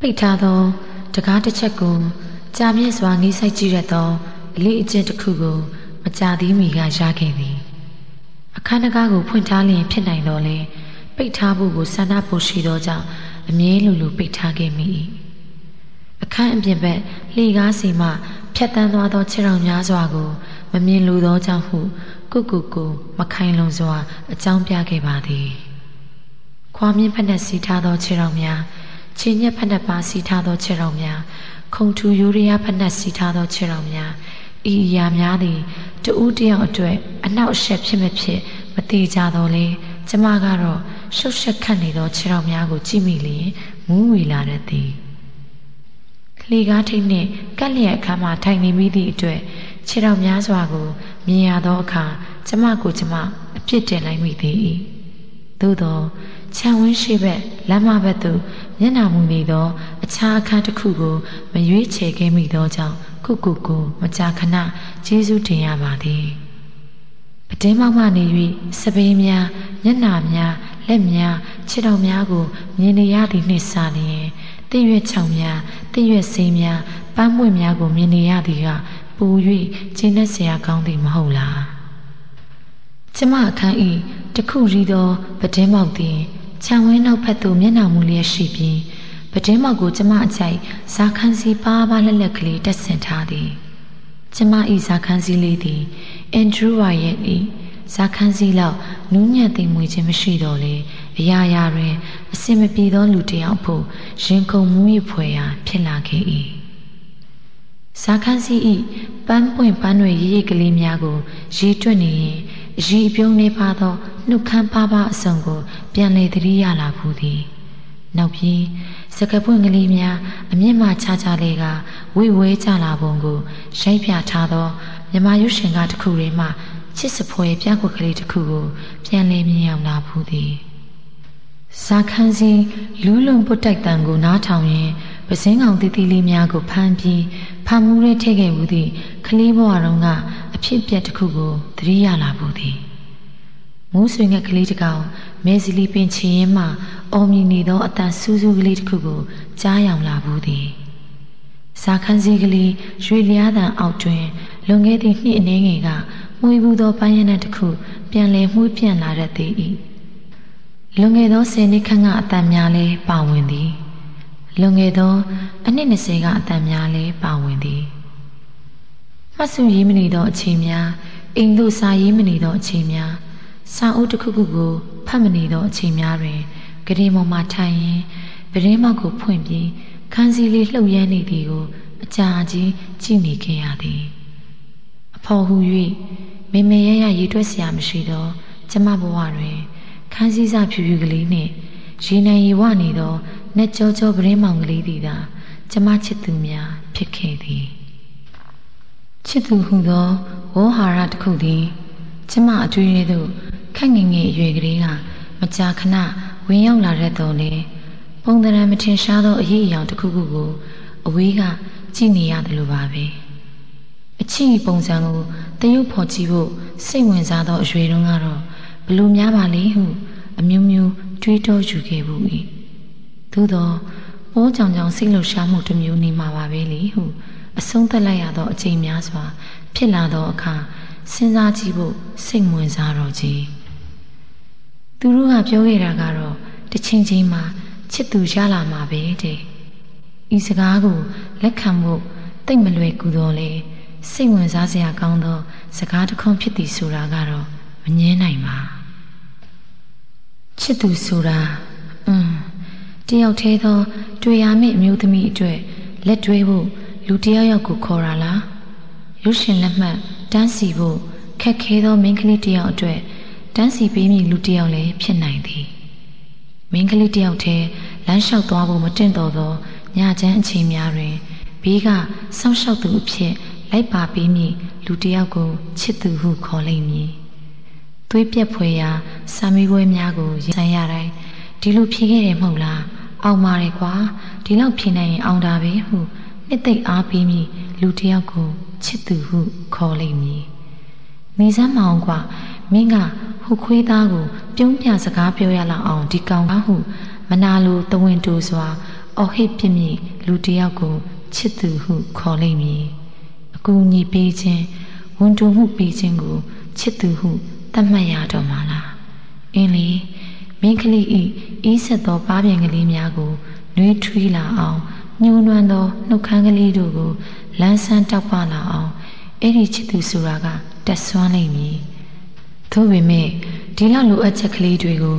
ပိတ်ထားသောတကားတစ်ချက်ကိုကြာမြင့်စွာငေးဆိုင်ကြည့်ရသောအလေးအကျင့်တစ်ခုကို မကြာသေးမီကရခဲ့သည်အခန်းတကားကိုဖွင့်ထားလျင်ဖြစ်နိုင်တော်လဲပိတ်ထားဖို့ကိုဆန္ဒဖို့ရှိသောကြောင့်အမြဲလိုလိုပိတ်ထားခဲ့မိ၏အခန်းအပြင်ဘက်လှေကားစီမှဖြတ်တန်းသွားသောခြေထောက်များစွာကို မမြင်လိုသောကြောင့်ဟုကုကုကိုမခိုင်လုံစွာ အကြောင်းပြခဲ့ပါသည်ခွာမြင့်ဖက်နှက်စီထားသောခြေထောက်များ ခြေညက်ဖက်နှက်ပါစီထားသောခြေထောက်များခုံထူယူရီးယားဖက်နှက်စီထားသောခြေထောက်များဤအရာများသည်တဦးတယောက်အတွက်အနောက်အရှက်ဖြစ်မဖြစ်မတိကြတော့လေကျမကတော့ရှုပ်ရှက်ခတ်နေသောခြေထောက်များကိုကြည့်မိလျင်မူးဝေလာတတ်သည်လှေကားထိတ်နှင့်ကက်လျက်အခါမှထိုင်နေမိသည့်အတွက်ခြေထောက်များစွာကိုမြင်ရသောအခါကျမကိုကျမအပြစ်တင်လိုက်မိသေး၏ သို့သောခြံဝင်းရှိဘက်လမ်းမဘက်သို့မျက်နှာမူနေသော အခြားအခန်းတစ်ခုကို မရွေးချယ်ခဲ့မိသောကြောင့်ကုကုကိုမကြာခဏကျေးဇူးတင်ရပါသည်ပတင်းမောက်မှနေ၍စပင်းများမျက်နှာများလက်များခြေတော်များကိုမြင်နေရသည်နှင့်စာလျင်တည့်ရွက်ချောင်များတည့်ရွက်စိမ်းများပန်းပွင့်များကိုမြင်နေရသည်ကပူ၍ကျင်းတဲ့ဆရာကောင်းသည်မဟုတ်လား ကျမအခန်းဤတခုရီသောပတင်းမောက်သည်ခြံဝင်းနောက်ဖက်သို့မျက်နှာမူလျက်ရှိပြီးပတင်းမောက်ကိုကျမအကြိုက်ဇာခန်းစီပါးပါးလက်လက်ကလေးတက်ဆင်ထားသည်ကျမဤဇာခန်းစီလေးသည်အန်ဒရူးဝါရဲ့ဤဇာခန်းစီလောက်နူးညံ့သိမ်မွေခြင်းမရှိတော့လေအရာရာတွင်အစင်မပြေသောလူတစ်ယောက်ဖို့ရင်ခုန်မှုရဖွယ်ရာဖြစ်လာခဲ့၏ဇာခန်းစီဤပန်းပွင့်ပန်းတွေရည်ရည်ကလေးများကိုရေတွက်နေရင်အ ရီအပြုံးနေပါသောနှုတ်ခမ်းပါပါအစုံကို ပြန်လေသတိရလာဘူးသည်နောက်ပြီးစကပွင့်ကလေးများအမြင့်မှခြားခြားလေးကဝိဝဲကြလာပုံကိုရိုက်ပြထားသောမြမရုရှင်ကတခုလေးမှချစ်စပွဲပြကွက်ကလေးတခုကို ပြန်လေမြင်အောင်လာဘူးသည်ဇာခန်းစီလူးလုံပုတ်တိုက်တန်ကိုနားထောင်ရင်ပစင်းကောင်တီတီလေးများကိုဖမ်းပြီးဖမ်းမှုရဲထည့်ခဲ့ဘူးသည့်ကလေးဘဝတုန်းကအ ဖြစ်ပြက်တစ်ခုကိုသတိရလာဘူးသည်မိုးဆွေငှက်ကလေးတစ်ကောင်မဲစီလီပင်ချင်ရင်မှအော်မြင်နေသောအတန်စူးစူးကလေးတစ်ခုကိုကြားယောင်လာဘူးသည်ဇာခန်းစည်းကလေးရွေလျားတန်အောက်တွင်လွန်ခဲ့သည့်နှစ်အနည်းငယ်ကမှုဘူးသောပန်းရနက်တစ်ခုပြန်လည်မှုပြန့်လာတတ်သည်၏လွန်ခဲ့သောဆယ်နှစ်ခန့်ကအတန်များလဲပါဝင်သည်လွန်ခဲ့သောအနှစ်20ကအတန်များလဲပါဝင်သည် မှတ်စုရေးမနေသောအချိန်များအိမ်သို့စာရေးမနေသောအချိန်များစာအုပ်တစ်ခုခုကိုဖတ်မနေသောအချိန်များတွင်ဂရင်ပေါ်မှထိုင်ရင်ပရင်းမောက်ကိုဖွင့်ပြီးခန်းစည်းလေးလှုပ်ရမ်းနေသည်ကိုအကြာကြီးကြည့်နေခဲ့ရသည်အဖော်ဟူ၍မေမေရရရေတွက်စရာမရှိသောကျမဘဝတွင်ခန်းစည်းစားဖြူဖြူကလေးနှင့်ရေနံရီဝနေသောနှက်ကြောကြောပရင်းမောင်ကလေးသည်သာကျမချစ်သူများဖြစ်ခဲ့သည် ချစ်သူဟုသောဝေါ်ဟာရတစ်ခုသည်ကျမအတွေ့အကြုံခက်ငင်ငယ်အရွယ်ကလေးကမကြာခဏဝင်ရောက်လာတဲ့တော်လေပုံသဏ္ဍာန်မထင်ရှားသောအရေးအယောင်တစ်ခုခုကိုအဝေးကကြည့်နေရတယ်လို့ပါပဲအချစ်ပုံစံကိုတရုပ်ဖော်ကြည့်ဖို့စိတ်ဝင်စားသောအရွယ်တုန်းကတော့ဘလို့များပါလေဟု အမျိုးမျိုးတွေးတောယူခဲ့ဘူး၏သို့သောပိုးကြောင်ကြောင်စိတ်လှုပ်ရှားမှုတစ်မျိုးနေမှာပါပဲလေဟု အဆုံးသက်လိုက်ရသောအချိန်များစွာ ဖြစ်လာသောအခါစဉ်းစားကြည့်ဖို့စိတ်ဝင်စားတော့ကြီးသူတို့ကပြောခဲ့တာကတော့တစ်ချိန်ချင်းမှာချစ်သူရလာမှာပဲတဲ့ဤစကားကိုလက်ခံဖို့တိတ်မလွယ်ကူတော့လေစိတ်ဝင်စားစရာကောင်းသော စကားတစ်ခုဖြစ်သည်ဆိုတာကတော့မငင်းနိုင်ပါချစ်သူဆိုတာอืมတယောက်သေးသော တွေ့ရမယ့်အမျိုးသမီးအတွက်လက်တွဲဖို့ လူတယောက်ယောက်ကိုခေါ်တာလားရုပ်ရှင်လက်မှတ်တန်းစီဖို့ခက်ခဲသောမိန်းကလေးတယောက်အတွက်တန်းစီပေးမိလူတယောက်လည်းဖြစ်နိုင်သည်မိန်းကလေးတယောက်တည်းလမ်းလျှောက်သွားဖို့မတင့်တော်သောညချမ်းအချိန်များတွင်ဘေးကစောင့်ရှောက်သူအဖြစ်လိုက်ပါပေးမိလူတယောက်ကိုချစ်သူဟုခေါ်လိမ့်မည်သွေးပြက်ဖွယ်ရာစာမေးပွဲများကိုရင်ဆိုင်ရတိုင်းဒီလိုဖြေခဲ့တယ်မဟုတ်လားအောင်ပါတယ်ကွာဒီလောက်ဖြေနိုင်ရင်အောင်တာပဲဟု နှစ်သိမ့်အားပေးမိလူတယောက်ကိုချစ်သူဟုခေါ်လိမ့်မည်မိစမ်းမအောင်ကွာမင်းကဟိုခွေးသားကိုပြုံးပြစကားပြောရလောက်အောင်ဒီကောင်ကဟု မနာလိုတဝင်းတူစွာအော်ဟစ်ပြစ်မိလူတယောက်ကိုချစ်သူဟုခေါ်လိမ့်မည်အကူအညီပေးခြင်းဝန်တူမှုပေးခြင်းကိုချစ်သူဟုသတ်မှတ်ရတော့မှာလားအင်းလေမင်းကလေးဤအေးဆက်သောပါးပြင်ကလေးများကိုနှွေးထွေးလာအောင် ညှိုးနွမ်းသောနှုတ်ခမ်းကလေးတို့ကိုလန်းဆန်းတောက်ပလာအောင်အဲ့ဒီချစ်သူဆိုတာကတက်ဆွမ်းနိုင်မည်သို့ပေမဲ့ဒီလောက်လိုအပ်ချက်ကလေးတွေကို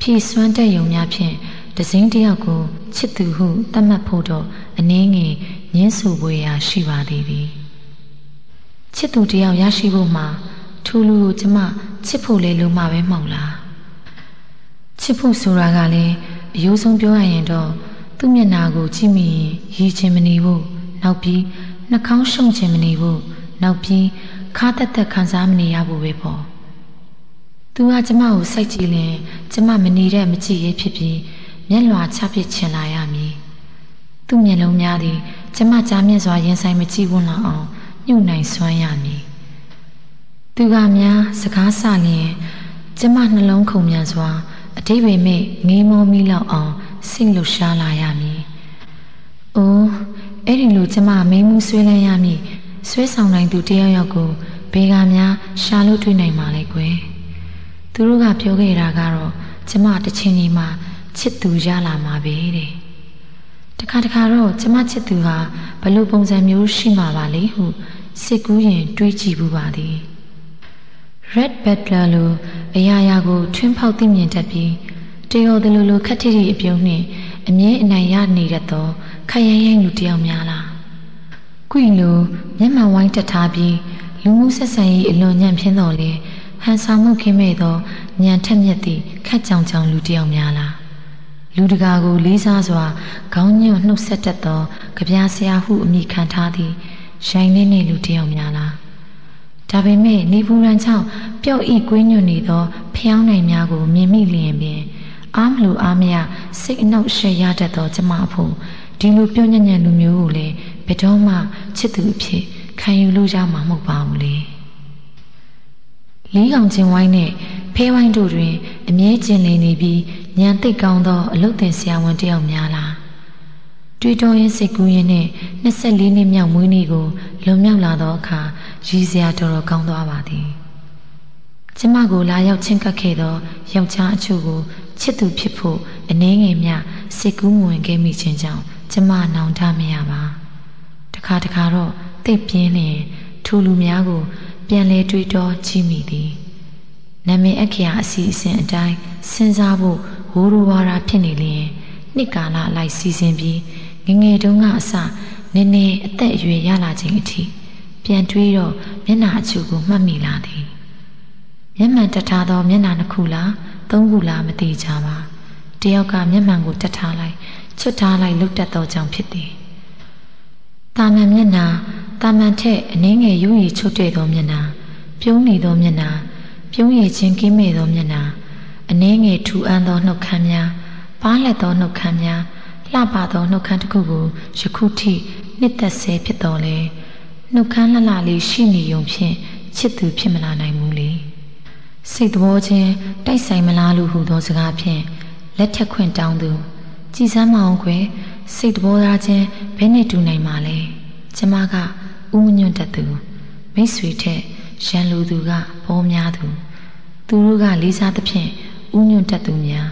ဖြည့်ဆွမ်းတဲ့ယုံများဖြင့်တစင်းတယောက်ကိုချစ်သူဟုသတ်မှတ်ဖို့တော့အနည်းငယ်ညှင်းဆူပွေရာရှိပါသေးသည်ချစ်သူတယောက်ရရှိဖို့မှာထူလူကိုကျမချစ်ဖို့လေလိုမှပဲမဟုတ်လားချစ်ဖို့ဆိုတာကလည်းအယိုးဆုံးပြောရရင်တော့ သူ့မျက်နာကိုကြည့်မိရင်ရည်ချင်းမနေဘူးနောက်ပြီးနှာခေါင်းရှုံချင်မနေဘူးနောက်ပြီးခါတက်တက်ခံစားမနေရဘူးပဲပေါ့သူကကျမကိုစိတ်ကြည့်ရင်ကျမမနေတဲ့မကြည့်ရဖြစ်ပြီးမျက်လွှာချပစ်ချင်လာရမည်သူ့မျက်လုံးများသည်ကျမကြားမြင့်စွာရင်ဆိုင်မကြည့်ဝန်းလောက်အောင်ညှို့နိုင်စွမ်းရမည်သူကများစကားဆလျင်ကျမနှလုံးခုန်မြန်စွာအတိပင်မဲ့ငေးမောမိလောက်အောင် စိတ်လှရှားလာရမည်။အိုးအဲ့ဒီလိုကျမမိမှုဆွေးလန်းရမည်ဆွဲဆောင်နိုင်သူတယောက်ယောက်ကိုဘေကများရှာလို့တွေ့နိုင်ပါလေကွယ်။သူတို့ကပြောခဲ့တာကတော့ကျမတစ်ချိန်ချိန်မှာချစ်သူရလာမှာပဲတဲ့။တခါတခါတော့ကျမချစ်သူဟာဘလို့ပုံစံမျိုးရှိမှာပါလေဟုစစ်ကူးရင်တွေးကြည့်ဘူးပါသည်။ Red Butler လိုအရာရာကိုထွန်းဖောက်သိမြင်တတ်ပြီး တယောတလူလိုခက်ထိထိအပြုံးနှင့်အမြဲအနိုင်ရနေတတ်သောခရရရင်လူတယောက်များလားကွီလိုမျက်မှန်ဝိုင်းတက်ထားပြီးလူမှုဆက်ဆံရေးအလွန်ညံ့ဖျင်းတော်လေဟန်ဆောင်မှုခင်းမဲ့သောညံထက်မြက်သည့်ခက်ကြောင်ကြောင်လူတယောက်များလားလူတကာကိုလေးစားစွာခေါင်းညွန့်နှုတ်ဆက်တတ်သောကြပြားဆရာဟုအမိခံထားသည့်ရိုင်းနေနေလူတယောက်များလားဒါပေမဲ့နေပူရန်ချောင်းပျောက်ဤကွင်းညွတ်နေသောဖျောင်းနိုင်များကိုမြင်မိလျင်ပင် အားမလို့အားမရစိတ်အနှောက်ရှက်ရတတ်သောကျမအဖို့ဒီလိုပြောညံ့ညံ့လူမျိုးကိုလည်းဘယ်တော့မှချစ်သူအဖြစ်ခံယူလို့ရမှာမဟုတ်ပါဘူးလေလေးကောင်ချင်းဝိုင်းနဲ့ဖဲဝိုင်းတို့တွင် အမြဲကျင်လည်နေပြီးညံသိပ်ကောင်းသောအလုတ်တင်ဆရာဝန်တယောက်များလားတွေးတောရင်းစိတ်ကူးရင်းနဲ့24နှစ်မြောက်မွေးနေ့ကိုလွန်မြောက်လာသောအခါရည်စရာတော်တော်ကောင်းသွားပါသည်ကျမကိုလာရောက်ချင်းကပ်ခဲ့သောယောက်ျားအချို့ကို ချစ်သူဖြစ်ဖို့အနှင်းငယ်မြစိတ်ကူးမဝင်ခဲ့မိခြင်းကြောင့်ကျမနောင်တမရပါတခါတခါတော့သိပ်ပြင်းလျင်ထူလူများကို ပြန်လဲတွေးတောကြည့်မိသည်နာမည်အခရာအစီအစဉ်အတိုင်းစဉ်းစားဖို့ဝိုးရဝါရာဖြစ်နေလျင်နှစ်ကာလလိုက်စီစဉ်ပြီးငငယ်တုန်းကအစနည်းနည်းအသက်အရွယ်ရလာခြင်းအထိပြန်တွေးတော့မျက်နှာအချို့ကိုမှတ်မိလာသည်မျက်မှန်တထားသောမျက်နှာနှစ်ခုလား သုံးခုလားမသိကြပါတယောက်ကမျက်မှန်ကိုတက်ထားလိုက်ချွတ်ထားလိုက်လုတ်တက်သောကြောင့်ဖြစ်သည်တာမန်မျက်နှာတာမန်ထက်အနှင်းငယ်ယူရီချွတ်တဲ့သောမျက်နှာပြုံးနေသောမျက်နှာပြုံးရည်ချင်းကင်းမဲ့သောမျက်နှာအနှင်းငယ်ထူအန်းသောနှုတ်ခမ်းများပါးလက်သောနှုတ်ခမ်းများလှပသောနှုတ်ခမ်းတစ်ခုကိုယခုထိနှစ်သက်ဆဲဖြစ်တော်လဲနှုတ်ခမ်းလှလှလေးရှိနေုံဖြင့်ချစ်သူဖြစ်မလာနိုင်ဘူးလေ စိတ်သဘောချင်းတိုက်ဆိုင်မလားလို့ဟူသောစကားဖြင့်လက်ထက်ခွင့်တောင်းသူကြည်စမ်းမအောင်ခွဲစိတ်သဘောသားချင်းဘယ်နဲ့တူနိုင်မှာလဲကျမကဥမညွန့်တတ်သူမိတ်ဆွေထက်ရန်လူသူကဘောများသူသူတို့ကလေးစားသဖြင့်ဥညွန့်တတ်သူများ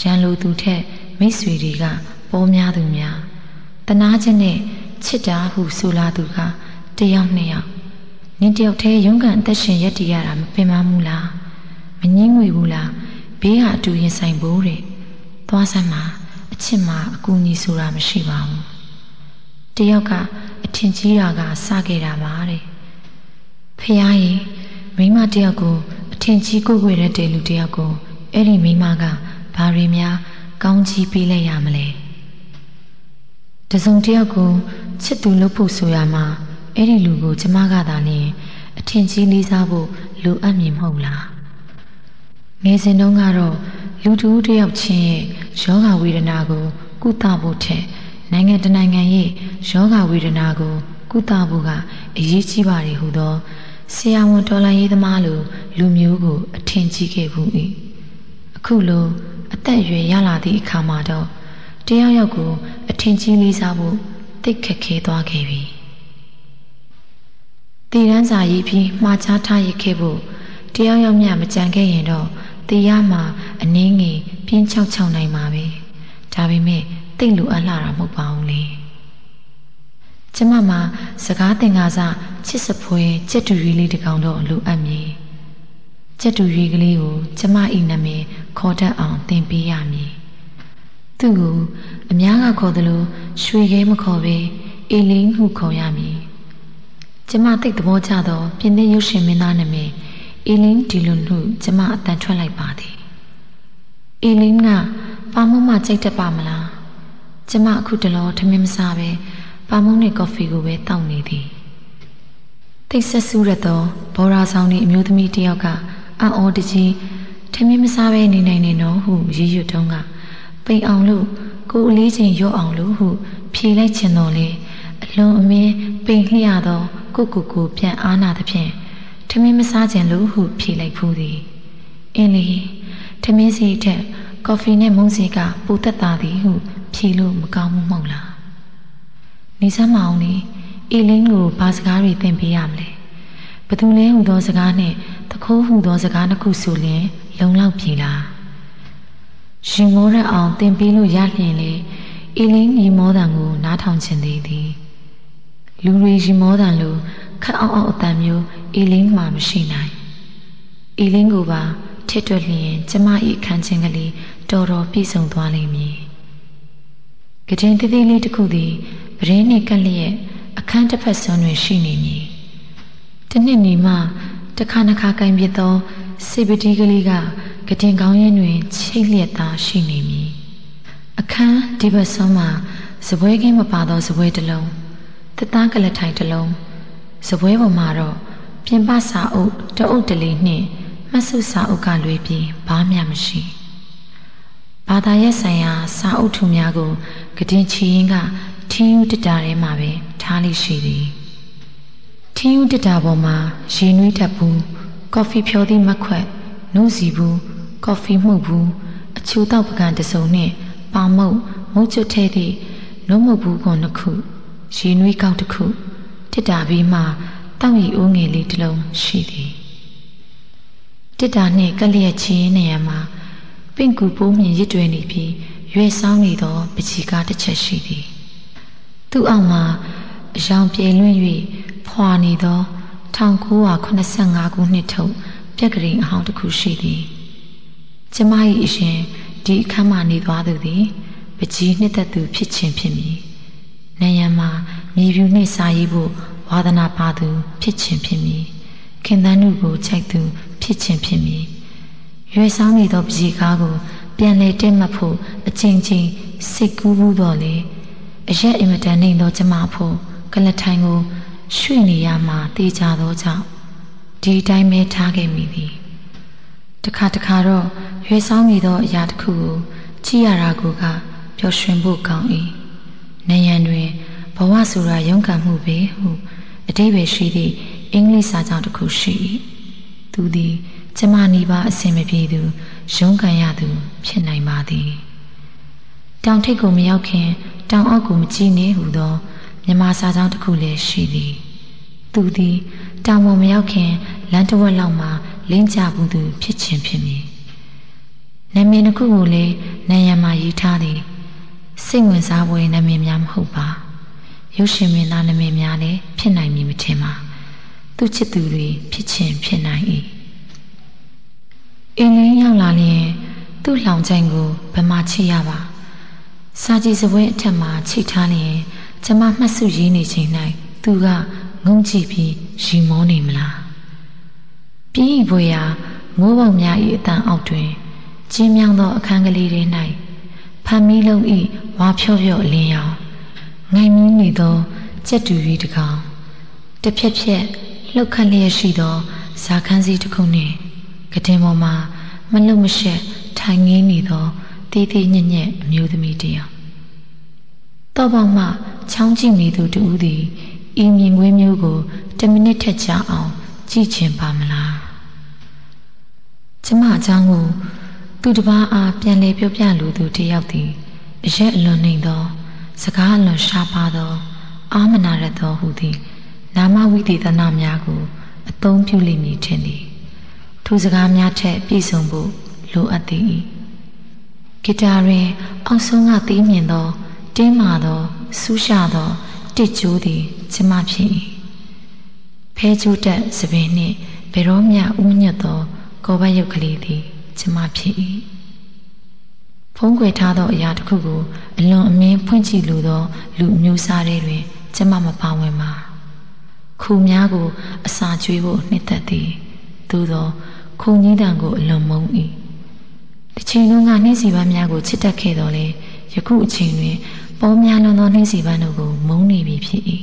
ရန်လူသူထက်မိတ်ဆွေတွေကပေါ်များသူများတနာခြင်းနဲ့ချစ်တာဟုဆိုလာသူကတယောက်နှစ်ယောက်နင်းတယောက်တည်းရုန်းကန်အသက်ရှင်ရက်တည်ရတာမပင်မမှုလား မငင်းငွေဘူးလားဘေးကအတူရင်ဆိုင်ဖို့တဲ့သွားစမ်းမှာအချစ်မှာအကူအညီဆိုတာမရှိပါဘူးတယောက်ကအထင်ကြီးတာကစခဲ့တာပါတဲ့ဖះကြီးမိမတယောက်ကိုအထင်ကြီးကိုကိုရတဲ့လူတယောက်ကိုအဲ့ဒီမိမကဘာတွေများကောင်းကြီးပေးလိုက်ရမလဲတစုံတယောက်ကိုချစ်သူလုပ်ဖို့ဆိုရမှာအဲ့ဒီလူကိုကျမကသာနေအထင်ကြီးလေးစားဖို့လိုအပ်မည်မဟုတ်လား ငယ်စဉ်တုန်းကတော့လူတူတယောက်ချင်းရဲ့ယောဂဝေဒနာကိုကုသဖို့ထက်နိုင်ငံတနိုင်ငံရဲ့ယောဂဝေဒနာကိုကုသဖို့ကအရေးကြီးပါတယ်ဟုသောဆရာဝန်တော်လိုင်းရေးသမားလိုလူမျိုးကို အထင်ကြီးခဲ့ဘူး၏အခုလိုအသက်အရွယ်ရလာသည့်အခါမှာတော့တယောက်ယောက်ကို အထင်ကြီးလေးစားဖို့တိတ်ခက်ခဲသွားခဲ့ပြီတည်ရန်စာရေးပြီးမှားချထားရခဲ့ဖို့တယောက်ယောက်မြမကြံခဲ့ရင်တော့ တရားမှာအနည်းငယ်ပြင်းချောက်ချောက်နိုင်မှာပဲဒါပေမဲ့တိတ်လူအပ်လာတာမဟုတ်ပါဘူးလေကျမမှာစကားသင်္ကာစချစ်စပွဲကြက်တူရွေးလေးတစ်ကောင်တော့လိုအပ်မည်ကြက်တူရွေးကလေးကိုကျမဤနာမည်ခေါ်တတ်အောင်သင်ပေးရမည်သူ့ကိုအများကခေါ်သလိုရွှေခဲမခေါ်ပဲအေလင်းဟုခေါ်ရမည်ကျမသိတဲ့သဘောကျသောပြင်းတဲ့ရုပ်ရှင်မင်းသားနာမည် အေလင်းဒီလွန်ဟုကျမအတန်ထွက်လိုက်ပါသည်အေလင်းကပါမုံမကြိတ်တတ်ပါမလားကျမအခုတလောထမင်းမစားပဲပါမုံနဲ့ကော်ဖီကိုပဲတောက်နေသည်တိတ်ဆက်ဆူရသောဘောရာဆောင်၏အမျိုးသမီးတစ်ယောက်ကအံ့ဩတကြီးထမင်းမစားပဲနေနိုင်နေတော့ဟုရည်ရွတ်တုံးကပိန်အောင်လို့ကိုအလေးချိန်ရော့အောင်လို့ဟုဖြေလိုက်ချင်တော်လေအလွန်အမင်းပိန်လျှသောကိုကိုကိုပြန်အားနာသဖြင့် ထမင်းမစားခြင်းလို့ဟုဖြေလိုက်ဖူးသည်အင်းလီထမင်းစီထက်ကော်ဖီနဲ့မုန်းစီကပူသက်သာသည်ဟုဖြေလို့မကောင်းဘူးမဟုတ်လားနေစမ်းမအောင်လေအီလင်းကိုဘာစကားတွေသင်ပေးရမလဲဘသူလဲဟူသောစကားနဲ့တခိုးဟူသောစကားတစ်ခုဆိုရင်လုံလောက်ပြီလားရှင်မိုးရအောင်သင်ပေးလို့ရလျင်လေအီလင်းညီမောတန်ကိုနားထောင်ခြင်းသေးသည်လူတွေရီမောတန်လို ခက်အောင်အောင်အတန်မျိုးအီလင်းမှမရှိနိုင်အီလင်းကိုပါထစ်တွက်လျင်ကျမ၏အခန်းချင်းကလေးတော်တော်ပြည့်စုံသွားလိမ့်မည်။ကတင်သေးသေးလေးတစ်ခုသည်ပရင်းနှင့်ကပ်လျက်အခန်းတစ်ဖက်စွန်းတွင်ရှိနေမည်။တနှစ်နေမှတခါနှခါကင်ပြသောစေပတိကလေးကကတင်ကောင်းရင်တွင်ချိတ်လျက်သာရှိနေမည်။အခန်းဒီဘက်စွန်းမှာစပွဲကင်းမပါသောစပွဲတစ်လုံးတသားကလထိုင်တစ်လုံး စပွဲပေါ်မှာတော့ပြင်ပစာအုပ်တအုပ်တလေးနှင့်မှတ်စုစာအုပ်ကလွေပြီးဘာမှမရှိဘာသာရဲ့ဆိုင်ရာစာအုပ်ထုများကိုကတင်ချီရင်ကထင်းယူတတာထဲမှာပဲထားလိရှိသည်ထင်းယူတတာပေါ်မှာရေနွေးတက်ဘူးကော်ဖီဖြောသည့်မခွက်နှုတ်စီဘူးကော်ဖီမှုတ်ဘူးအချိုးတောက်ပကံတစုံနှင့်ပါမုတ်မုတ်ကျွတ်ထဲသည့်နှုတ်မုတ်ဘူးကွန်တစ်ခုရေနွေးကောက်တစ်ခု တစ်တာပြီးမှတောက်ရီအိုးငယ်လေးတစ်လုံးရှိသည်တစ်တာနှင့်ကလျက်ချင်းနေရမှာပင့်ကူပိုးမြင်ရစ်တွင်နေပြီးရွယ်ဆောင်နေသောပချီကားတစ်ချက်ရှိသည်သူ့အောက်မှာအယောင်ပြေလွင့်၍ဖွာနေသော1985ခုနှစ်ထုတ်ပြက်ကလေးအဟောင်းတစ်ခုရှိသည်ကျမ၏အရှင်ဒီအခန်းမှနေသွားသူသည်ပကြီးနှစ်သက်သူဖြစ်ခြင်းဖြစ်မည်။နယံမှာ မြေဖြူနှင့်စာရေးဖို့ဝါသနာပါသူ ဖြစ်ခြင်းဖြစ်မည်။ခင်သန်းနုကိုခြိုက်သူ ဖြစ်ခြင်းဖြစ်မည်ရွယ်ဆောင်နေသောပကြီးကားကို ပြန်လေတက်မှတ်ဖို့အချင်းချင်းစိတ်ကူးဘူးတော့လေအရက်အင်မတန်နေသောကျမဖို့ကလထိုင်ကိုရွှေ့နေရမှတေးကြသောကြောင့်ဒီတိုင်းပဲထားခဲ့မိသည်တခါတခါတော့ရွယ်ဆောင်နေသောအရာတစ်ခုကိုကြည့်ရတာကိုကပျော်ရွှင်ဖို့ကောင်း၏နေရန်တွင် ဘဝဆိုတာရုန်းကန်မှုပဲဟုအတိပ္ပယ်ရှိသည့်အင်္ဂလိပ်စာကြောင့်တစ်ခုရှိ၏သူသည်ကျမနီးပါအစင်မပြေသူရုန်းကန်ရသူ ဖြစ်နိုင်ပါသည်တောင်ထိပ်ကိုမရောက်ခင် တောင်အောက်ကိုမကြည့်နေဟုသောမြမစာကြောင်းတစ်ခုလည်းရှိသည်သူသည်တောင်ပေါ်မရောက်ခင်လမ်းတစ်ဝက်လောက်မှာလင်းကြဘူးသူ ဖြစ်ခြင်းဖြစ်မည်နာမည်တစ်ခုကိုလည်းနာယံမှာရေးထားသည်စိတ်ဝင်စားဖွယ်နာမည်များမဟုတ်ပါ ရုပ်ရှင်မင်းသားနာမည်များလည်းဖြစ်နိုင်မည်မထင်ပါသူချစ်သူတွေဖြစ်ခြင်းဖြစ်နိုင်၏အင်းလင်းရောက်လာရင်သူ့လောင်ချိုင်ကိုဘယ်မှာချိရပါစာကြည့်စပွဲအထက်မှာချိထားလျင်ကျမမှတ်စုရေးနေချိန်၌သူကငုံကြည့်ပြီးရီမောနေမလားပြင်းဤဘွေရာမိုးပေါက်များ၏အတန်အောက်တွင်ကျင်းမြောင်းသောအခန်းကလေးထဲ၌ဖမ်းမီးလုံး၏ဝါဖြော့ဖြော့အလင်းရောင် ငိုင်မီးနေသောကြက်တူရီတကောင်တစ်ဖြက်ဖြက်လှုပ်ခတ်လျက်ရှိသောဇာခန်းစီတစ်ခုနှင့်ကတင်ပေါ်မှာမလုံမရှက်ထိုင်ငင်းနေသောတေးသေးညက်ညက်အမျိုးသမီးတယောက်တော့ပေါမှချောင်းကြည့်နေသူတူဦးသည်ဤမြင်ကွင်းမျိုးကို10မိနစ်ထက်ကြာအောင်ကြည့်ချင်ပါမလားကျမအချောင်းကိုသူတစ်ပါးအားပြန်လေပြောပြလိုသူတယောက်သည်အရက်အလွန်နှိမ်သော စကားအလွန်ရှားပါသော အာမနာရသောဟုသည် နာမဝိသေသနာများကို အသုံးပြုလိမ့်မည်ထင်သည်ထိုစကားများထက်ပြည့်စုံဖို့လိုအပ်သည်ဂီတာတွင် အောက်ဆုံးကတီးမြင်သောတင်းမာသောဆူးရှာသောတစ်ကျိုးသည်ကျမဖြစ်၏ဖဲကျိုးတက်စပင်နှင့်ဘယ်တော့မျှဥညွတ်သောကောဘရုပ်ကလေးသည်ကျမဖြစ်၏ ဖုံးကွယ်ထားသောအရာတစ်ခုကိုအလွန်အမင်းဖွင့်ကြည့်လိုသော လူမျိုးစားတွေတွင်ကျမမပါဝင်ပါခုများကို အစာကျွေးဖို့နှစ်သက်သည်သို့သောခုံကြီးတံကိုအလွန်မုန်း၏တချိန်လုံးကနှင်းစီပန်းများကိုချစ်တတ်ခဲ့တော်လေယခုအချိန်တွင်ပေါ်များလွန်သောနှင်းစီပန်းတို့ကိုမုန်းနေပြီဖြစ်၏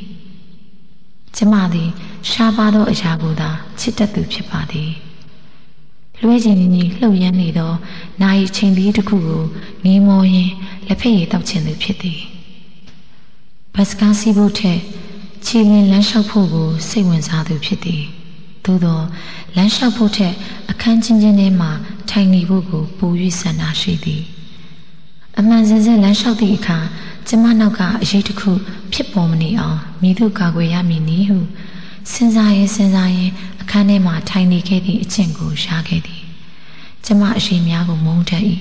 ကျမသည်ရှားပါသောအရာကိုသာချစ်တတ်သူဖြစ်ပါသည် လွှဲချင်ကြီးလှုပ်ရမ်းနေသောနိုင်ချိန်ပြီးတစ်ခုကိုငေးမောရင်းလက်ဖက်ရည်တောက်ချင်သူဖြစ်သည်ဘတ်စကားစီးဖို့ထက်ခြေလျင်လမ်းလျှောက်ဖို့ကိုစိတ်ဝင်စားသူဖြစ်သည်သို့သောလမ်းလျှောက်ဖို့ထက်အခန်းချင်းချင်းထဲမှာထိုင်နေဖို့ကိုပို၍ဆန္ဒရှိသည်အမှန်စင်စစ်လမ်းလျှောက်သည့်အခါကျမနောက်ကအရေးတစ်ခု ဖြစ်ပေါ်မနေအောင်မိသူကာကွယ်ရမည်နည်းဟုစဉ်းစားရင်စဉ်းစားရင်အ ခန်းထဲမှာထိုင်နေခဲ့သည့်အကျင့်ကိုရှားခဲ့သည်ကျမအရှိများကိုမုန်းတတ်၏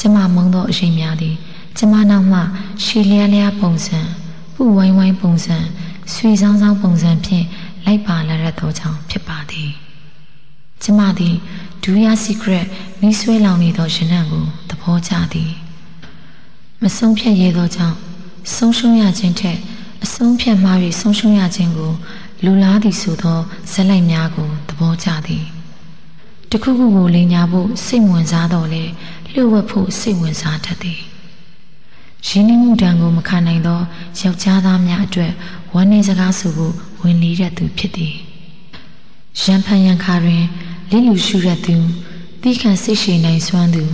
ကျမမုန်းသောအရှိများသည်ကျမနောက်မှရှည်လျားလျားပုံစံပူဝိုင်းဝိုင်းပုံစံဆွေဆောင်ဆောင်ပုံစံဖြင့်လိုက်ပါလာရသောကြောင့်ဖြစ်ပါသည်ကျမသည်ဒူယာစီကရက်မိဆွဲလောင်နေသောရှင်နံကိုသဘောကျသည်မဆုံးဖြတ်ရသောကြောင့်ဆုံးရှုံးရခြင်းထက်အဆုံးဖြတ်မှား၍ဆုံးရှုံးရခြင်းကို လူလားသည်ဆိုသောဇက်လိုက်များကိုသဘောကျသည်တခုခုကိုလိန်ညာဖို့စိတ်ဝင်စားတော့လေလျှို့ဝှက်ဖို့စိတ်ဝင်စားတတ်သည်ရင်းနှီးမှုတန်ကိုမခံနိုင်သောယောက်ျားသားများအတွက်ဝမ်းနည်းစကားဆိုဖို့ဝင်လေးတဲ့သူဖြစ်သည်ရန်ဖန်ရန်ခါတွင်လင်းလူရှုရသူတိခန့်စိတ်ရှိနိုင်စွမ်းသူ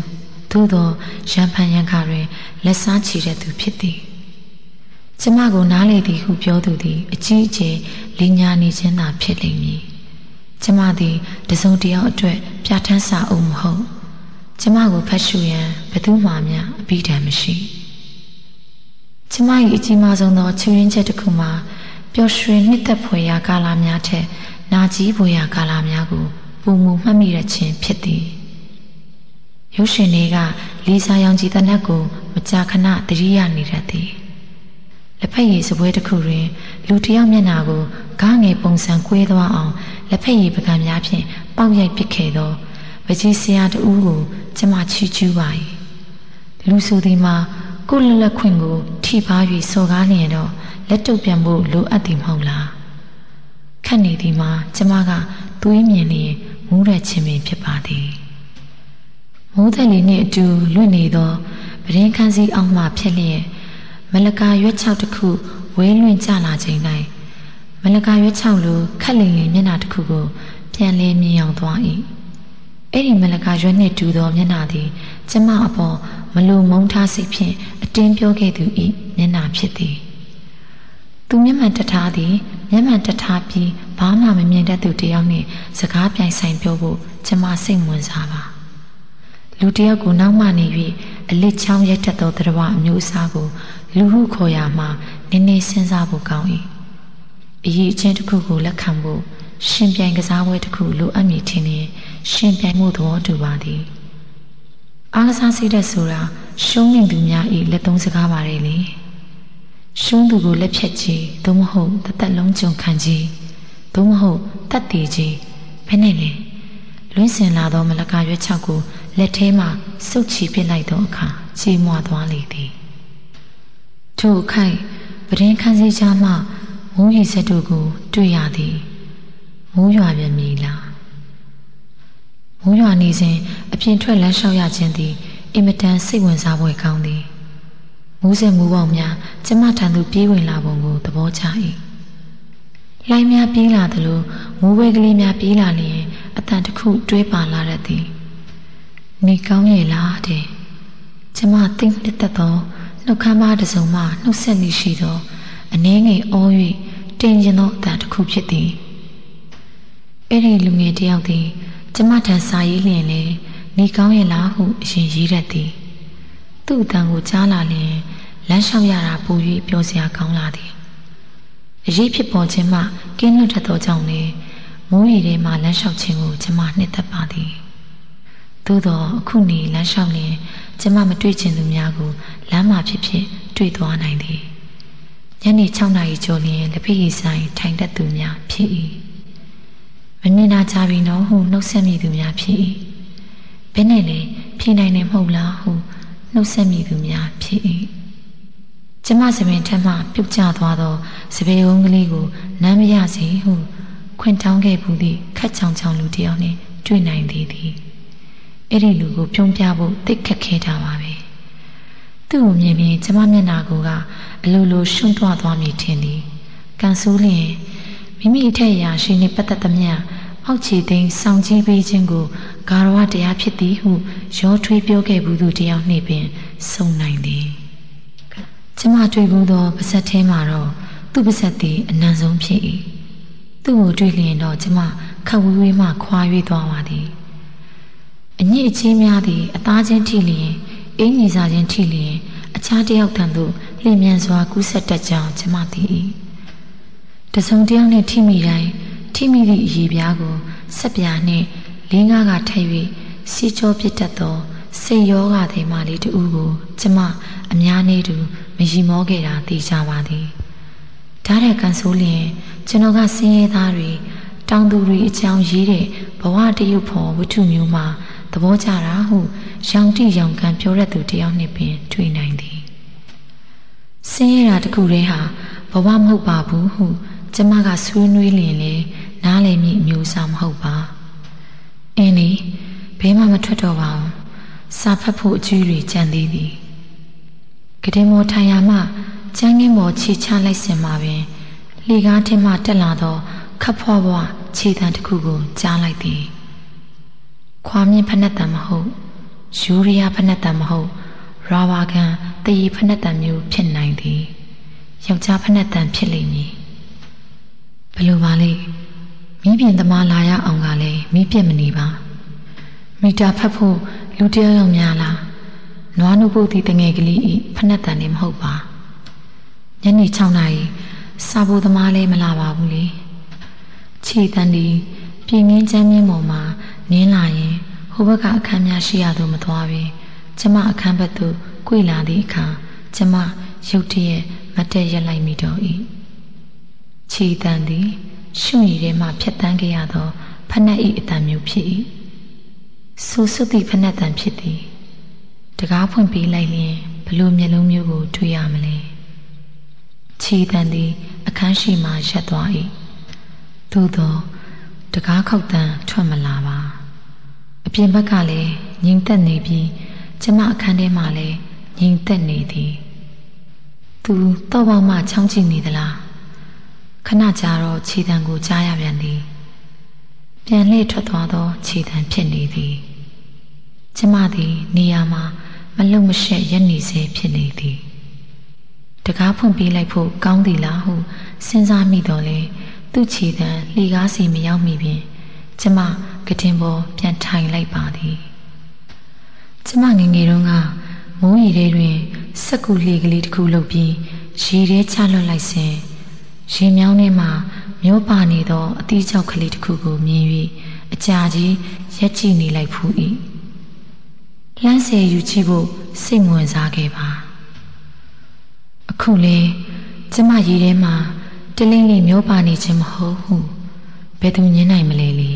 သို့သောရန်ဖန်ရန်ခါတွင်လက်စားချီတဲ့သူဖြစ်သည် ကျမကိုနားလေသည်ဟုပြောသူသည်အကြီးအကျယ်လင်ညာနေခြင်းသာဖြစ်လိမ့်မည်ကျမသည်တစုံတယောက်အတွက်ပြဋ္ဌာန်းစာအုပ်မဟုတ်ကျမကိုဖတ်ရှုရန်ဘယ်သူမှမျှအပြီးတမ်းမရှိကျမ၏အကြီးမားဆုံးသောချွေရင်းချက်တစ်ခုမှာပျော်ရွှင်နှစ်သက်ဖွယ်ရာကာလများထက်နာကြီးဖွယ်ရာကာလများကိုပုံမူမှတ်မိရခြင်းဖြစ်သည်ရုပ်ရှင်တွေကလီစာရောင်ကြည်တနက်ကိုမကြာခဏတတိယနေတတ်သည် လက်ဖက်ရည်စပွဲတစ်ခုတွင်လူတစ်ယောက်မျက်နှာကိုဂါငယ်ပုံစံကွဲသွားအောင်လက်ဖက်ရည်ပကံများဖြင့်ပေါက်ရိုက်ပစ်ခဲ့သောပကြီးဆရာတူကိုကျမချီးကျူးပါ၏လူဆိုသည်မှာကိုလက်လက်ခွင့်ကို ထိပါ၍စော်ကားလျင်တော့လက်တုပ်ပြန်ဖို့လိုအပ်သည်မဟုတ်လားခက်နေသည်မှာကျမကသွေးမြင်လျင်မူးတဲ့ခြင်းပင်ဖြစ်ပါသည်မိုးသက်လေးနှင့်အတူလွင့်နေသောပရင်ခန်းစည်းအောက်မှဖြစ်လျက် မလကာရွက်ချောက်တစ်ခုဝဲလွင့်ကျလာချိန်၌မလကာရွက်ချောက်လိုခက်လင်လင်မျက်နှာတစ်ခုကိုပြန်လဲမြင်အောင်သွား၏အဲ့ဒီမလကာရွက်နှင့်တူသောမျက်နှာသည်ကျမအပေါ်မလုံမုန်းထားစိတ်ဖြင့်အတင်းပြောခဲ့သူ၏မျက်နှာဖြစ်သည်သူမျက်မှန်တထားသည်မျက်မှန်တထားပြီးဘာမှမမြင်တတ်သူတယောက်နှင့်စကားပြိုင်ဆိုင်ပြောဖို့ကျမစိတ်ဝင်စားပါလူတယောက်ကိုနောက်မှနေ၍ အလစ်ချောင်းရက်တက်သောတရားအမျိုးအစားကိုလူဟုခေါ်ရမှာနည်းနည်းစဉ်းစားဖို့ကောင်း၏အရေးအချင်းတစ်ခုကိုလက်ခံဖို့ရှင်ပြိုင်ကစားပွဲတစ်ခုလိုအပ်မည်ထင်ရင်ရှင်ပြိုင်မှုသဘောတူပါသည်အားကစားစိတ်သက်ဆိုတာရှုံးနေသူများ၏လက်သုံးစကားပါတယ်လေရှုံးသူကိုလက်ဖြတ်ခြင်းသို့မဟုတ်တသက်လုံးကြုံခံခြင်းသို့မဟုတ်တတ်တည်ခြင်းဘယ်နဲ့လဲ လွင်းစင်လာသောမလကာရွက်ချောက်ကိုလက်ထဲမှစုပ်ချီပစ်လိုက်သောအခါချေမွာသွားလေသည်ထို့ခိုက်ပဒင်းခန်းစည်းချမှမိုးရီစက်တို့ကို တွေ့ရသည်မိုးရွာပြန်မည်လားမိုးရွာနေစဉ်အပြင်ထွက်လမ်းလျှောက်ရခြင်းသည်အင်မတန်စိတ်ဝင်စားဖွယ်ကောင်းသည်မိုးစက်မိုးပေါက်များကျမထံသို့ပြေးဝင်လာပုံကိုသဘောကျ၏ လှိုင်းများပြေးလာသလိုမိုးဝဲကလေးများပြေးလာလျင်အတန်တစ်ခုတွဲပါလာတတ်သည်နေကောင်းရဲ့လားတဲ့ကျမသိမ့်လက်သက်သောနှုတ်ခမ်းမတစ်စုံမှနှုတ်ဆက်နေရှိသောအနှင်းငယ်အော၍တင်ကျင်သောအတန်တစ်ခုဖြစ်သည်အဲ့ဒီလူငယ်တယောက်သည်ကျမထံစာရေးလျင်လေနေကောင်းရဲ့လားဟုအရင်ရေးတတ်သည်သူ့အတန်ကိုကြားလာလျင်လမ်းလျှောက်ရတာပူ၍ပျော်စရာကောင်းလာသည် အရေးဖြစ်ပေါ်ခြင်းမှကင်းလွတ်တတ်သောကြောင့်လေမိုးရီထဲမှလမ်းလျှောက်ခြင်းကိုကျမနှစ်သက်ပါသည်သို့သောအခုနေလမ်းလျှောက်လျင်ကျမမတွေ့ချင်သူများကိုလမ်းမှာဖြစ်ဖြစ်တွေ့သွားနိုင်သည်ညနေ6နာရီကျော်လျင်လက်ဖက်ရည်ဆိုင်ထိုင်တတ်သူများဖြစ်၏မမြင်နာကြပြီနော်ဟုနှုတ်ဆက်မိသူများဖြစ်၏ဘယ်နဲ့လဲဖြေနိုင်တယ်မဟုတ်လားဟုနှုတ်ဆက်မိသူများဖြစ်၏ ကျမစပင်ထက်မှပြုတ်ကျသွားသောစပယ်ုံးကလေးကိုနမ်းမရစေဟုခွင့်တောင်းခဲ့ဘူးသည့်ခက်ချောင်ချောင်လူတစ်ယောက်နှင့်တွေ့နိုင်သေးသည်အဲ့ဒီလူကိုပြုံးပြဖို့တိတ်ခက်ခဲတာပါပဲသူ့ကိုမြင်ပြီးကျမမျက်နာကိုကအလိုလိုရှုံ့သွားသွားမိထင်သည်ကန်ဆိုးလျင်မိမိအထက်ရာရှိနှင့်ပတ်သက်သမျှအောက်ခြေသိမ်းစောင့်ကြည့်ပေးခြင်းကိုဂါရဝတရားဖြစ်သည်ဟုရောထွေးပြောခဲ့ဘူးသူတယောက်နှင့်ပင်စုံနိုင်သည် ကျမတွေ့ဘူးသောပါဇက်ထဲမှာတော့သူ့ပါဇက်သည်အနံဆုံးဖြစ်၏သူ့ကိုတွေ့လျင်တော့ကျမခက်ဝေးဝေးမှခွာ၍သွားပါသည်အညစ်အကြေးများသည်အသားချင်းထိလျင်အင်းကြီးစားချင်းထိလျင်အခြားတယောက်ထံသို့လျင်မြန်စွာကူးဆက်တတ်ကြောင်းကျမသိ၏တစုံတယောက်နှင့်ထိမိတိုင်းထိမိသည့်အရေးပြားကိုဆက်ပြာနှင့်လင်းကားကထိုက်၍စီကြောပြစ်တတ်သော စိတ်ယောဂသည်မလေးတူကိုကျမအများနေတူမရီမောခဲ့တာသိကြပါသည်ဓာတ်တဲ့ကန်ဆိုးလျင်ကျွန်တော်ကဆင်းရဲသားတွေတောင်သူတွေအကြောင်းရေးတဲ့ဘဝတရုပ်ဖော်ဝတ္ထုမျိုးမှာသဘောကျတာဟုရောင်တိရောင်ကန်ပြောရသူတယောက်နှင့်ပင်တွေ့နိုင်သည်ဆင်းရဲတာတခုတည်းဟာဘဝမဟုတ်ပါဘူးဟုကျမကဆွေးနွေးလျင်လေနားလည်မိအမျိုးအစားမဟုတ်ပါအင်းလေဘဲမှမထွက်တော့ပါဘူး စာဖတ်ဖို့အကျူးတွေကြံသေးသည်ကတင်မောထိုင်ရမှကျန်းငင်းမောခြေချလိုက်စင်မှာပင်လှီကားထင်းမှတက်လာသောခပ်ဖွားဖွားခြေတံတစ်ခုကိုကြားလိုက်သည်ခွာမြင့်ဖက်နှက်တံမဟုတ်ယူရီးယားဖက်နှက်တံမဟုတ်ရာဘာကန်တရီဖက်နှက်တံမျိုးဖြစ်နိုင်သည်ယောက်ျားဖက်နှက်တံဖြစ်လိမ့်မည်ဘယ်လိုပါလဲမိပြင်သမားလာရအောင်ကလည်းမိပြစ်မနေပါမီတာဖတ်ဖို့ လူတယောက်ယောက်များလားနွားနုပုတ်တီတငယ်ကလေးဤဖက်နှက်တံနေမဟုတ်ပါညနေ6နာရီစာဖို့သမားလည်းမလာပါဘူးလေခြေတန်းဒီပြင်းငင်းချမ်းမြင်းပေါ်မှာနင်းလာရင်ဟိုဘက်ကအခန်းများရှိရသို့မသွားပဲကျမအခန်းဘက်သို့ကြွေလာသည့်အခါကျမရုတ်တရက်မတက်ရက်လိုက်မိတော့၏ခြေတန်းသည်ရှုံရည်ထဲမှဖြတ်တန်းခဲ့ရသောဖနက်၏အတန်မျိုးဖြစ်၏ ဆူဆွသည့်ဖနက်တန်ဖြစ်သည်တကားဖွင့်ပေးလိုက်လျင်ဘလို့မျက်လုံးမျိုးကိုတွေ့ရမလဲခြေတန်းသည်အခန်းရှိမှရပ်သွား၏သို့သောတကားခောက်တန်းထွက်မလာပါအပြင်ဘက်ကလည်းငြိမ်သက်နေပြီးကျမအခန်းထဲမှာလည်းငြိမ်သက်နေသည်သူတော့ပေါက်မှချောင်းကြည့်နေသလားခဏကြာတော့ခြေတံကိုကြားရပြန်သည်ပြန်လှည့်ထွက်သွားသောခြေတံဖြစ်နေသည် ကျမသည်နေရာမှာမလုံမရှက်ရက်နေစေဖြစ်နေသည်တကားဖွင့်ပေးလိုက်ဖို့ကောင်းသည်လားဟုစဉ်းစားမိတော့လေသူ့ခြေတံလှီကားစီမရောက်မိပြင်ကျမကတင်ပေါ်ပြန်ထိုင်လိုက်ပါသည်ကျမငငယ်တုန်းကမိုးရီထဲတွင်စက်ကူလှေကလေးတစ်ခုလုပ်ပြီးရေထဲချလွတ်လိုက်စဉ်ရေမြောင်းထဲမှာမျိုးပါနေသောအသီးကျောက်ကလေးတစ်ခုကိုမြင်၍အကြာကြီးရက်ကြည့်နေလိုက်ဖူး၏ လှမ်းဆယ်ယူကြည့်ဖို့စိတ်ဝင်စားခဲ့ပါအခုလေကျမရေထဲမှာတလင်းလေးမျိုးပါနေခြင်းမဟုတ်ဟုဘယ်သူညင်းနိုင်မလဲလေ